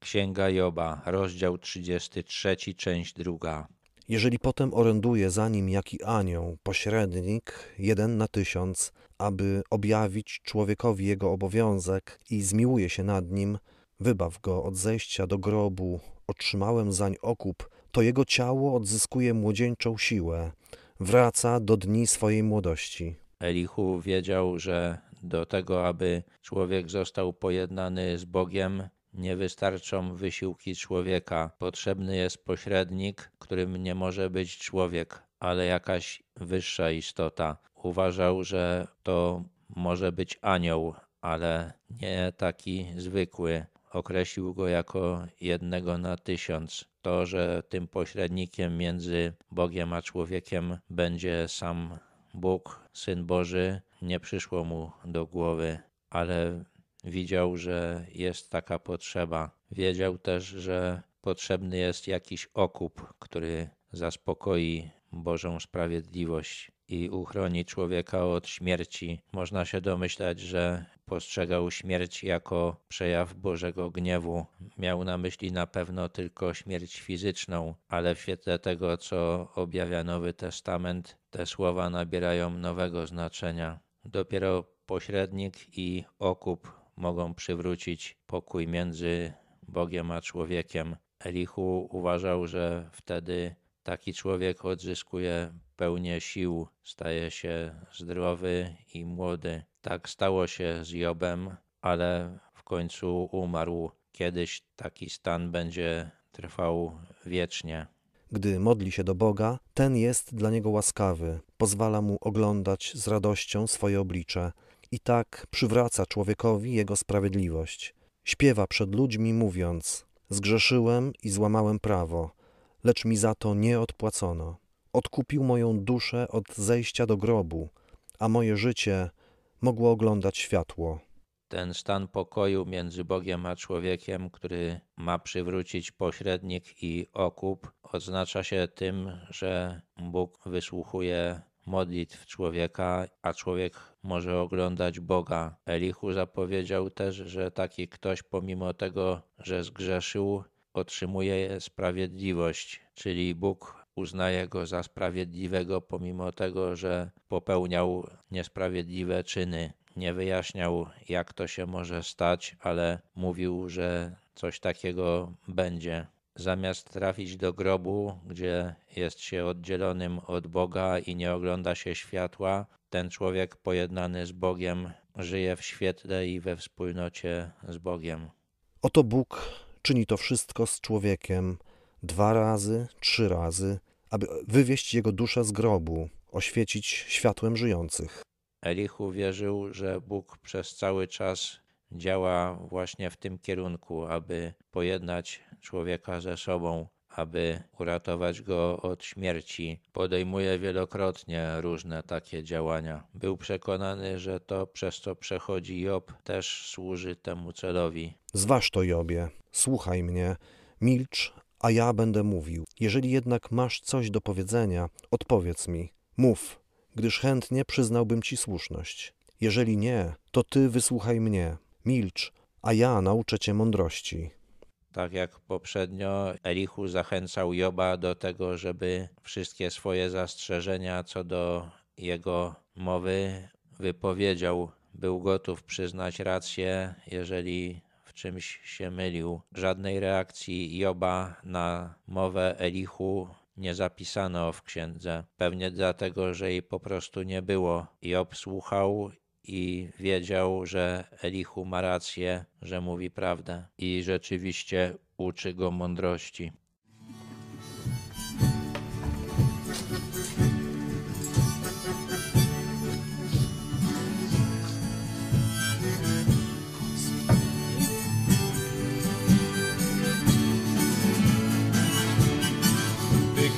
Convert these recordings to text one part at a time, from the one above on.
Księga Joba, rozdział 33, część druga. Jeżeli potem oręduje za nim jaki anioł, pośrednik, jeden na tysiąc, aby objawić człowiekowi jego obowiązek i zmiłuje się nad nim, wybaw go od zejścia do grobu, otrzymałem zań okup, to jego ciało odzyskuje młodzieńczą siłę, wraca do dni swojej młodości. Elihu wiedział, że do tego, aby człowiek został pojednany z Bogiem, nie wystarczą wysiłki człowieka. Potrzebny jest pośrednik, którym nie może być człowiek, ale jakaś wyższa istota. Uważał, że to może być anioł, ale nie taki zwykły. Określił go jako jednego na tysiąc. To, że tym pośrednikiem między Bogiem a człowiekiem będzie sam Bóg, Syn Boży, nie przyszło mu do głowy, ale widział, że jest taka potrzeba. Wiedział też, że potrzebny jest jakiś okup, który zaspokoi Bożą sprawiedliwość i uchroni człowieka od śmierci. Można się domyślać, że postrzegał śmierć jako przejaw Bożego gniewu. Miał na myśli na pewno tylko śmierć fizyczną, ale w świetle tego, co objawia Nowy Testament, te słowa nabierają nowego znaczenia. Dopiero pośrednik i okup mogą przywrócić pokój między Bogiem a człowiekiem. Elihu uważał, że wtedy taki człowiek odzyskuje pełnię sił, staje się zdrowy i młody. Tak stało się z Jobem, ale w końcu umarł. Kiedyś taki stan będzie trwał wiecznie. Gdy modli się do Boga, ten jest dla niego łaskawy, pozwala mu oglądać z radością swoje oblicze i tak przywraca człowiekowi jego sprawiedliwość. Śpiewa przed ludźmi, mówiąc: Zgrzeszyłem i złamałem prawo, lecz mi za to nie odpłacono. Odkupił moją duszę od zejścia do grobu, a moje życie mogło oglądać światło. Ten stan pokoju między Bogiem a człowiekiem, który ma przywrócić pośrednik i okup, oznacza się tym, że Bóg wysłuchuje modlitw człowieka, a człowiek może oglądać Boga. Elichu zapowiedział też, że taki ktoś, pomimo tego, że zgrzeszył, otrzymuje sprawiedliwość, czyli Bóg uznaje go za sprawiedliwego, pomimo tego, że popełniał niesprawiedliwe czyny. Nie wyjaśniał, jak to się może stać, ale mówił, że coś takiego będzie. Zamiast trafić do grobu, gdzie jest się oddzielonym od Boga i nie ogląda się światła, ten człowiek pojednany z Bogiem żyje w świetle i we wspólnocie z Bogiem. Oto Bóg czyni to wszystko z człowiekiem dwa razy, trzy razy, aby wywieźć jego duszę z grobu, oświecić światłem żyjących. Elichu wierzył, że Bóg przez cały czas działa właśnie w tym kierunku, aby pojednać człowieka ze sobą, aby uratować go od śmierci. Podejmuje wielokrotnie różne takie działania. Był przekonany, że to przez co przechodzi Job też służy temu celowi. Zważ to, Jobie, słuchaj mnie, milcz, a ja będę mówił. Jeżeli jednak masz coś do powiedzenia, odpowiedz mi. Mów, gdyż chętnie przyznałbym ci słuszność. Jeżeli nie, to ty wysłuchaj mnie. Milcz, a ja nauczę cię mądrości. Tak jak poprzednio, Elichu zachęcał Joba do tego, żeby wszystkie swoje zastrzeżenia co do jego mowy wypowiedział. Był gotów przyznać rację, jeżeli w czymś się mylił. Żadnej reakcji Joba na mowę Elichu nie zapisano w księdze. Pewnie dlatego, że jej po prostu nie było. Job słuchał i wiedział, że Elichu ma rację, że mówi prawdę i rzeczywiście uczy go mądrości.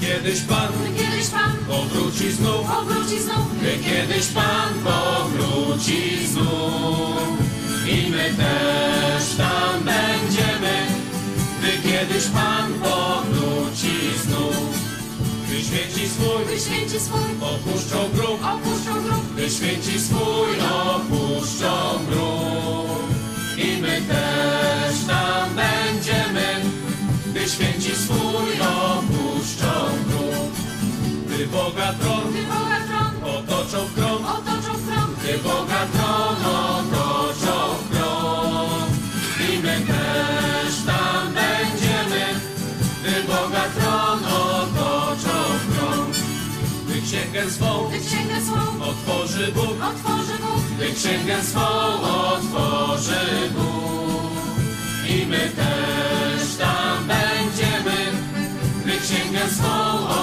kiedyś Pan, Pan powróci znów, powróci znów, gdy kiedyś Pan powróci znów. I my też tam będziemy, gdy kiedyś Pan powróci znów. Gdy święci swój, gdy święci swój. Opuszczą grób, opuszczą grób, gdy święci swój. Opuszczą grób. I my też tam będziemy, święci swój. Opuszczą grób. Boga tron. Gdy Boga tron. Otoczą w krąg, otoczą w krąg, gdy Boga tron otoczą w krąg. I my też tam będziemy, gdy Boga tron otoczą w krąg. Gdy księgę swą gdy księgę swą otworzy Bóg, otworzy Bóg, gdy księgę swą otworzy Bóg. I my też tam będziemy, gdy księgę swą